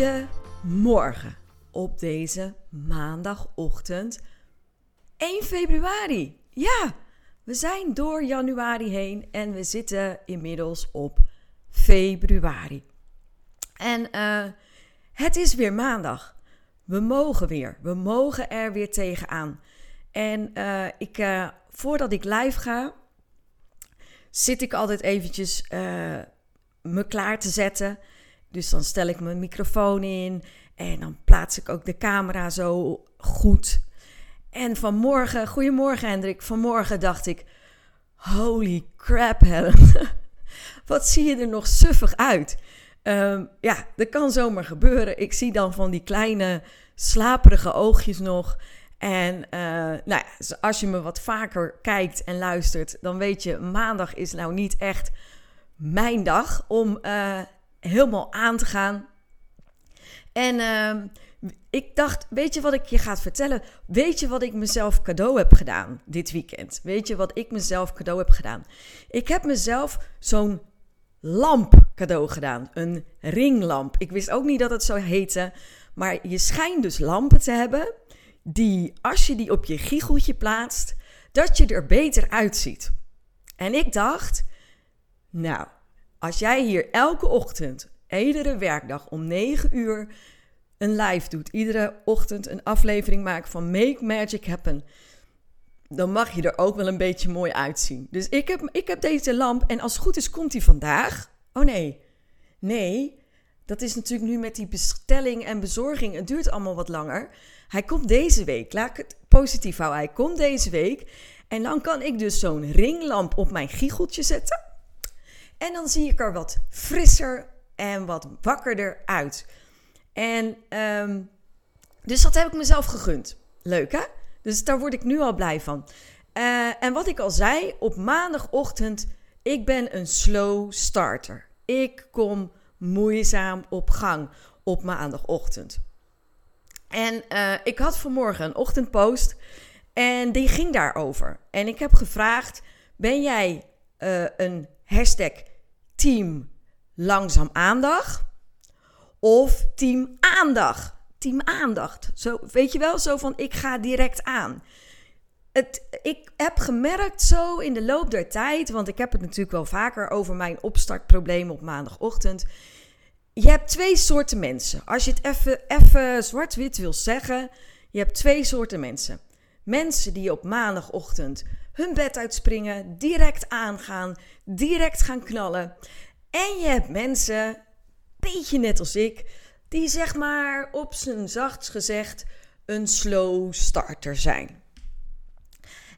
Goedemorgen op deze maandagochtend 1 februari. Ja, we zijn door januari heen en we zitten inmiddels op februari. En uh, het is weer maandag. We mogen weer. We mogen er weer tegenaan. En uh, ik, uh, voordat ik live ga, zit ik altijd eventjes me klaar te zetten. Dus dan stel ik mijn microfoon in en dan plaats ik ook de camera zo goed. En vanmorgen, goedemorgen Hendrik, vanmorgen dacht ik, holy crap Helen, wat zie je er nog suffig uit. Um, ja, dat kan zomaar gebeuren. Ik zie dan van die kleine slaperige oogjes nog. En uh, nou ja, als je me wat vaker kijkt en luistert, dan weet je, maandag is nou niet echt mijn dag om uh, helemaal aan te gaan. En uh, ik dacht, weet je wat ik je ga vertellen? Weet je wat ik mezelf cadeau heb gedaan dit weekend? Weet je wat ik mezelf cadeau heb gedaan? Ik heb mezelf zo'n lamp cadeau gedaan. Een ringlamp. Ik wist ook niet dat het zo heette. Maar je schijnt dus lampen te hebben die, als je die op je giecheltje plaatst, dat je er beter uitziet. En ik dacht, nou, als jij hier elke ochtend, iedere werkdag om 9 uur een live doet, iedere ochtend een aflevering maakt van Make Magic Happen, dan mag je er ook wel een beetje mooi uitzien. Dus ik heb, ik heb deze lamp en als het goed is komt die vandaag. Oh nee, nee, dat is natuurlijk nu met die bestelling en bezorging. Het duurt allemaal wat langer. Hij komt deze week. Laat ik het positief houden. Hij komt deze week. En dan kan ik dus zo'n ringlamp op mijn giecheltje zetten. En dan zie ik er wat frisser en wat wakkerder uit. En um, dus dat heb ik mezelf gegund. Leuk hè? Dus daar word ik nu al blij van. Uh, en wat ik al zei, op maandagochtend, ik ben een slow starter. Ik kom moeizaam op gang op maandagochtend. En uh, ik had vanmorgen een ochtendpost en die ging daarover. En ik heb gevraagd: ben jij uh, een hashtag team langzaam aandacht of team aandacht? Team aandacht. Zo, weet je wel, zo van ik ga direct aan. Het, ik heb gemerkt zo in de loop der tijd, want ik heb het natuurlijk wel vaker over mijn opstartprobleem op maandagochtend. Je hebt twee soorten mensen. Als je het even, even zwart-wit wil zeggen, je hebt twee soorten mensen. Mensen die op maandagochtend hun bed uitspringen, direct aangaan, direct gaan knallen. En je hebt mensen, beetje net als ik, die zeg maar op zijn zachts gezegd een slow starter zijn.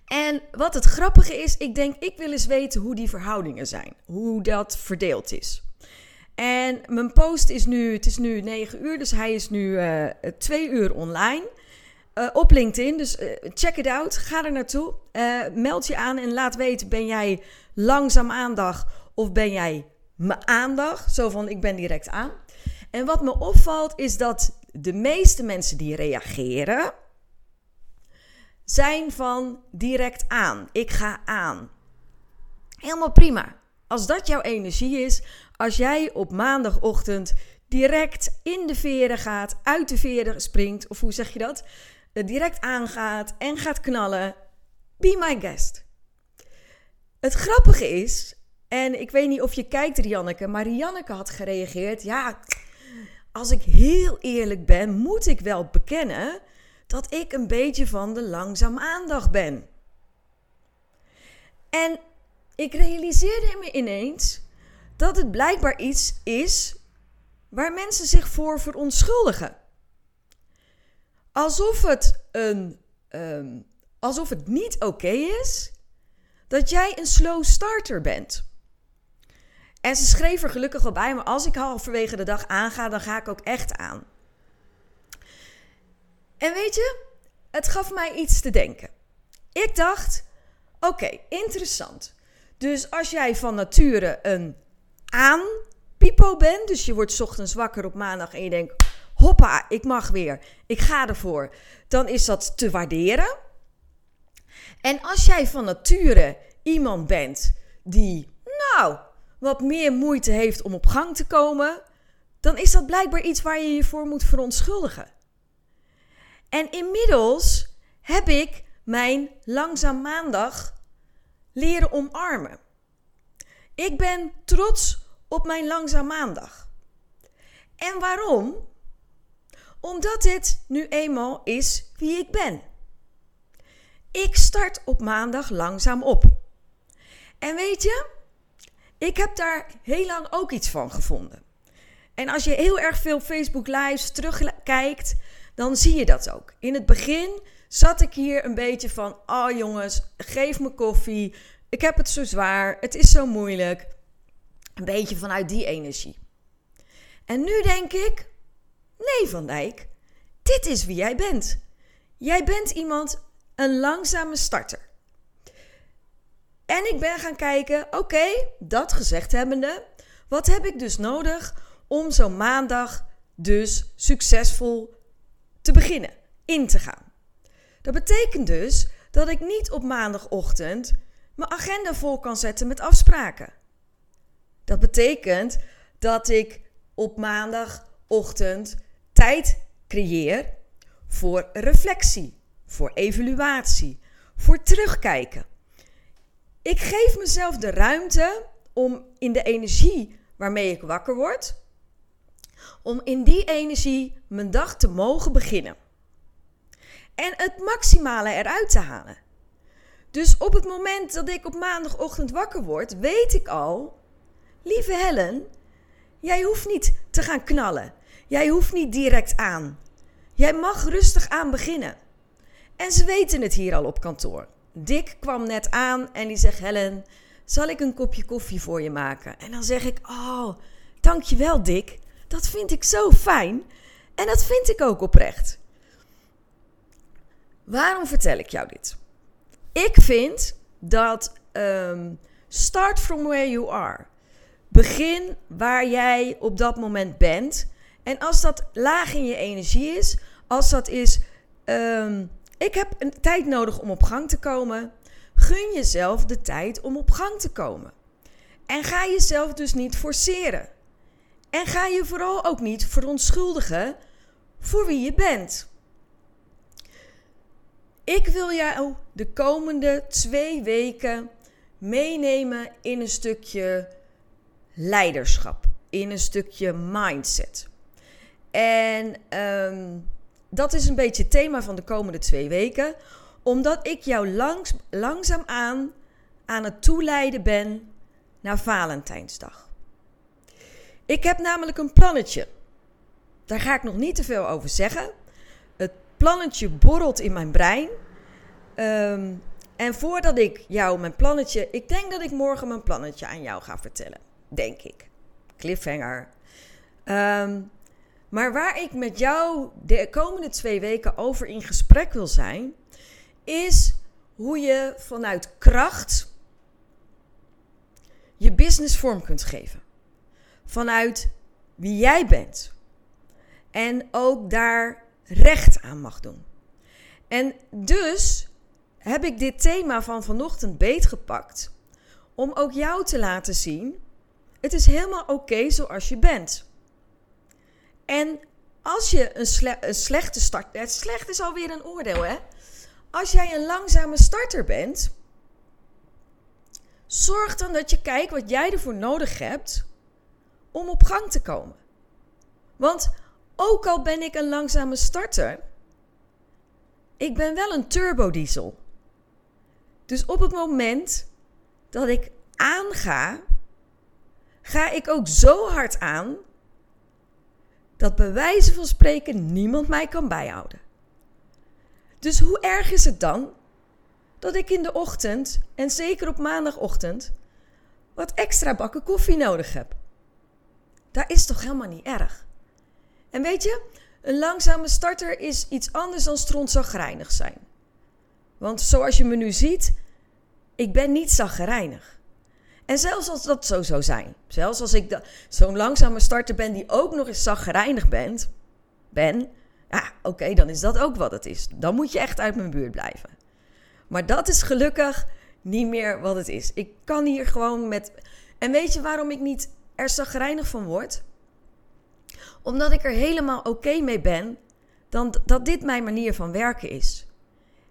En wat het grappige is, ik denk, ik wil eens weten hoe die verhoudingen zijn, hoe dat verdeeld is. En mijn post is nu, het is nu 9 uur, dus hij is nu uh, eh, 2 uur online. Uh, op LinkedIn, dus uh, check it out. Ga er naartoe. meld je aan en laat weten: ben jij langzaam aandacht of ben jij me aandacht? Zo van: ik ben direct aan. En wat me opvalt is dat de meeste mensen die reageren, zijn van direct aan. Ik ga aan. Helemaal prima. Als dat jouw energie is, als jij op maandagochtend direct in de veren gaat, uit de veren springt, of hoe zeg je dat? Eh, direct aangaat en gaat knallen, be my guest. Het grappige is, en ik weet niet of je kijkt, Rianneke, maar Rianneke had gereageerd. Ja, als ik heel eerlijk ben, moet ik wel bekennen dat ik een beetje van de langzaam aandacht ben. En ik realiseerde me ineens dat het blijkbaar iets is waar mensen zich voor verontschuldigen. Alsof het, een, um, alsof het niet oké is dat jij een slow starter bent. En ze schreef er gelukkig wel bij, maar als ik halverwege de dag aanga, dan ga ik ook echt aan. En weet je, het gaf mij iets te denken. Ik dacht, oké, interessant. Dus als jij van nature een aanpipo bent, dus je wordt ochtends wakker op maandag en je denkt, hoppa, ik mag weer, ik ga ervoor, dan is dat te waarderen. En als jij van nature iemand bent die, nou, wat meer moeite heeft om op gang te komen, dan is dat blijkbaar iets waar je je voor moet verontschuldigen. En inmiddels heb ik mijn langzaam maandag leren omarmen. Ik ben trots op mijn langzaam maandag. En waarom? Omdat dit nu eenmaal is wie ik ben. Ik start op maandag langzaam op. En weet je, ik heb daar heel lang ook iets van gevonden. En als je heel erg veel Facebook Lives terugkijkt, dan zie je dat ook. In het begin zat ik hier een beetje van: oh jongens, geef me koffie. Ik heb het zo zwaar. Het is zo moeilijk. Een beetje vanuit die energie. En nu denk ik: nee, Van Dijk, dit is wie jij bent. Jij bent iemand, een langzame starter. En ik ben gaan kijken: oké, dat gezegd hebbende, wat heb ik dus nodig om zo'n maandag dus succesvol te beginnen, in te gaan? Dat betekent dus dat ik niet op maandagochtend mijn agenda vol kan zetten met afspraken. Dat betekent dat ik op maandagochtend tijd creëer voor reflectie, voor evaluatie, voor terugkijken. Ik geef mezelf de ruimte om in de energie waarmee ik wakker word, om in die energie mijn dag te mogen beginnen. En het maximale eruit te halen. Dus op het moment dat ik op maandagochtend wakker word, weet ik al, lieve Helen, jij hoeft niet te gaan knallen. Jij hoeft niet direct aan. Jij mag rustig aan beginnen. En ze weten het hier al op kantoor. Dick kwam net aan en die zegt: Helen, zal ik een kopje koffie voor je maken? En dan zeg ik: Oh, dankjewel, Dick. Dat vind ik zo fijn. En dat vind ik ook oprecht. Waarom vertel ik jou dit? Ik vind dat um, start from where you are. Begin waar jij op dat moment bent. En als dat laag in je energie is, als dat is, um, ik heb een tijd nodig om op gang te komen, gun jezelf de tijd om op gang te komen. En ga jezelf dus niet forceren. En ga je vooral ook niet verontschuldigen voor wie je bent. Ik wil jou de komende twee weken meenemen in een stukje leiderschap, in een stukje mindset. En um, dat is een beetje het thema van de komende twee weken, omdat ik jou langs, langzaam aan aan het toeleiden ben naar Valentijnsdag. Ik heb namelijk een plannetje. Daar ga ik nog niet te veel over zeggen. Het plannetje borrelt in mijn brein. Ehm, en voordat ik jou mijn plannetje. Ik denk dat ik morgen mijn plannetje aan jou ga vertellen. Denk ik. Cliffhanger. Um, maar waar ik met jou de komende twee weken over in gesprek wil zijn, is hoe je vanuit kracht je business vorm kunt geven. Vanuit wie jij bent. En ook daar recht aan mag doen. En dus heb ik dit thema van vanochtend beetgepakt om ook jou te laten zien: het is helemaal oké zoals je bent. En als je een, een slechte start. Het slecht is alweer een oordeel, hè? Als jij een langzame starter bent. Zorg dan dat je kijkt wat jij ervoor nodig hebt om op gang te komen. Want ook al ben ik een langzame starter, ik ben wel een turbodiesel. Dus op het moment dat ik aanga, ga ik ook zo hard aan dat bij wijze van spreken niemand mij kan bijhouden. Dus hoe erg is het dan dat ik in de ochtend, en zeker op maandagochtend, wat extra bakken koffie nodig heb. Dat is toch helemaal niet erg? En weet je, een langzame starter is iets anders dan strontzagrijnig zijn. Want zoals je me nu ziet, ik ben niet zagrijnig. En zelfs als dat zo zou zijn, zelfs als ik zo'n langzame starter ben die ook nog eens zagrijnig bent, ben, ja, oké, dan is dat ook wat het is. Dan moet je echt uit mijn buurt blijven. Maar dat is gelukkig niet meer wat het is. Ik kan hier gewoon met. En weet je waarom ik niet er zagrijnig van word? Omdat ik er helemaal oké mee ben dan dat dit mijn manier van werken is.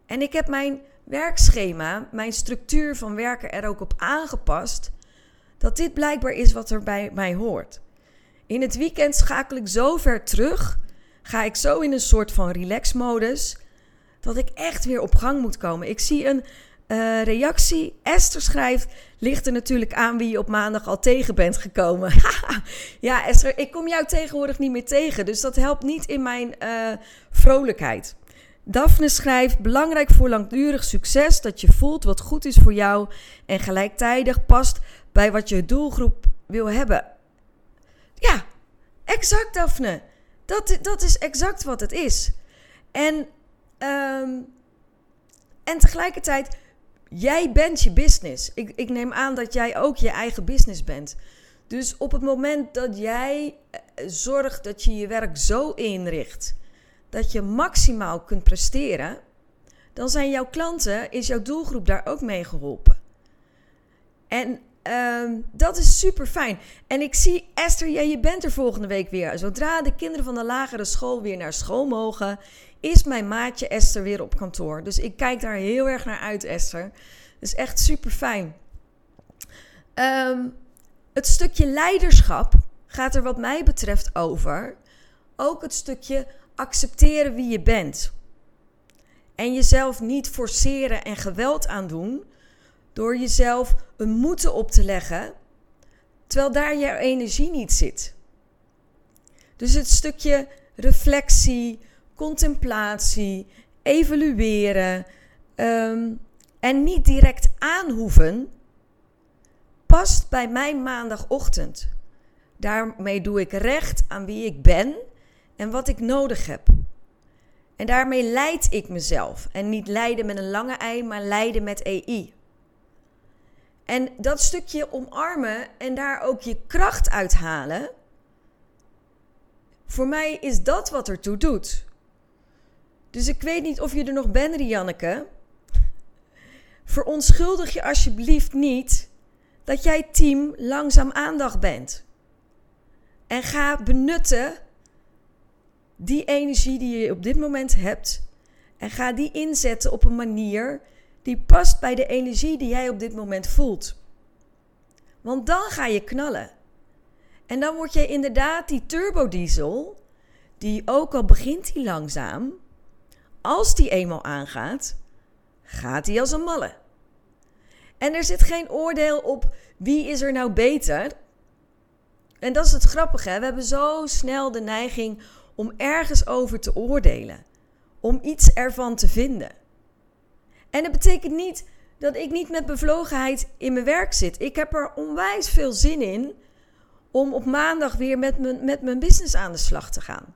En ik heb mijn werkschema, mijn structuur van werken er ook op aangepast dat dit blijkbaar is wat er bij mij hoort. In het weekend schakel ik zo ver terug, ga ik zo in een soort van relax-modus, dat ik echt weer op gang moet komen. Ik zie een uh, reactie. Esther schrijft: ligt er natuurlijk aan wie je op maandag al tegen bent gekomen. ja, Esther, ik kom jou tegenwoordig niet meer tegen. Dus dat helpt niet in mijn uh, vrolijkheid. Daphne schrijft: belangrijk voor langdurig succes dat je voelt wat goed is voor jou en gelijktijdig past bij wat je doelgroep wil hebben. Ja, exact, Daphne. Dat, dat is exact wat het is. En, um, en tegelijkertijd Jij bent je business. Ik, ik neem aan dat jij ook je eigen business bent. Dus op het moment dat jij eh, zorgt dat je je werk zo inricht dat je maximaal kunt presteren, dan zijn jouw klanten, is jouw doelgroep daar ook mee geholpen. En uh, dat is super fijn. En ik zie, Esther, jij, je bent er volgende week weer. Zodra de kinderen van de lagere school weer naar school mogen, is mijn maatje Esther weer op kantoor. Dus ik kijk daar heel erg naar uit, Esther. Dus echt super fijn. Ehm, het stukje leiderschap gaat er wat mij betreft over. Ook het stukje accepteren wie je bent. En jezelf niet forceren en geweld aandoen door jezelf een moeten op te leggen, terwijl daar je energie niet zit. Dus het stukje reflectie, contemplatie, evalueren um, en niet direct aanhoeven, past bij mijn maandagochtend. Daarmee doe ik recht aan wie ik ben en wat ik nodig heb. En daarmee leid ik mezelf. En niet leiden met een lange ei, maar leiden met EI. En dat stukje omarmen en daar ook je kracht uithalen. Voor mij is dat wat ertoe doet. Dus ik weet niet of je er nog bent, Rianneke. Verontschuldig je alsjeblieft niet dat jij team langzaam aandacht bent. En ga benutten die energie die je op dit moment hebt. En ga die inzetten op een manier die past bij de energie die jij op dit moment voelt. Want dan ga je knallen. En dan word je inderdaad die turbodiesel, die ook al begint die langzaam, als die eenmaal aangaat, gaat die als een malle. En er zit geen oordeel op wie is er nou beter. En dat is het grappige. Hè? We hebben zo snel de neiging om ergens over te oordelen. Om iets ervan te vinden. En dat betekent niet dat ik niet met bevlogenheid in mijn werk zit. Ik heb er onwijs veel zin in om op maandag weer met mijn, met mijn business aan de slag te gaan.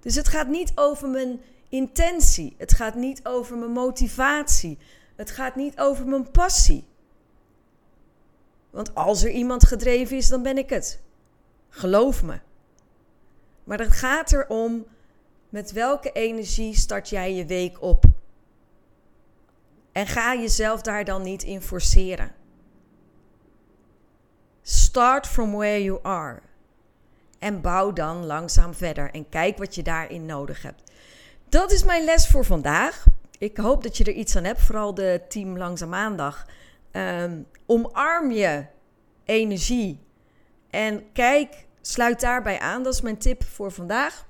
Dus het gaat niet over mijn intentie. Het gaat niet over mijn motivatie. Het gaat niet over mijn passie. Want als er iemand gedreven is, dan ben ik het. Geloof me. Maar het gaat erom met welke energie start jij je week op. En ga jezelf daar dan niet in forceren. Start from where you are. En bouw dan langzaam verder. En kijk wat je daarin nodig hebt. Dat is mijn les voor vandaag. Ik hoop dat je er iets aan hebt, vooral de team Langzaam Maandag. Um, omarm je energie en kijk, sluit daarbij aan. Dat is mijn tip voor vandaag.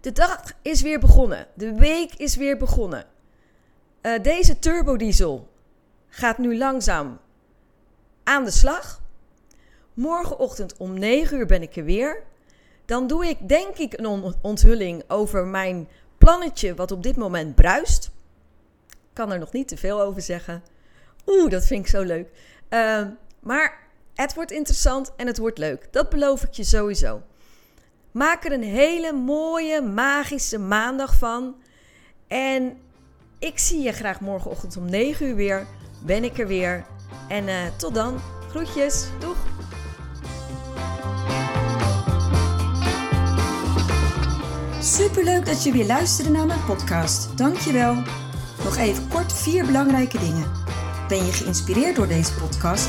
De dag is weer begonnen. De week is weer begonnen. Uh, deze turbodiesel gaat nu langzaam aan de slag. Morgenochtend om 9 uur ben ik er weer. Dan doe ik denk ik een onthulling over mijn plannetje wat op dit moment bruist. Ik kan er nog niet te veel over zeggen. Oeh, dat vind ik zo leuk. Ehm, maar het wordt interessant en het wordt leuk. Dat beloof ik je sowieso. Maak er een hele mooie, magische maandag van. En ik zie je graag morgenochtend om 9 uur weer. Ben ik er weer. En uh, tot dan. Groetjes. Doeg. Superleuk dat je weer luisterde naar mijn podcast. Dankjewel. Nog even kort vier belangrijke dingen. Ben je geïnspireerd door deze podcast?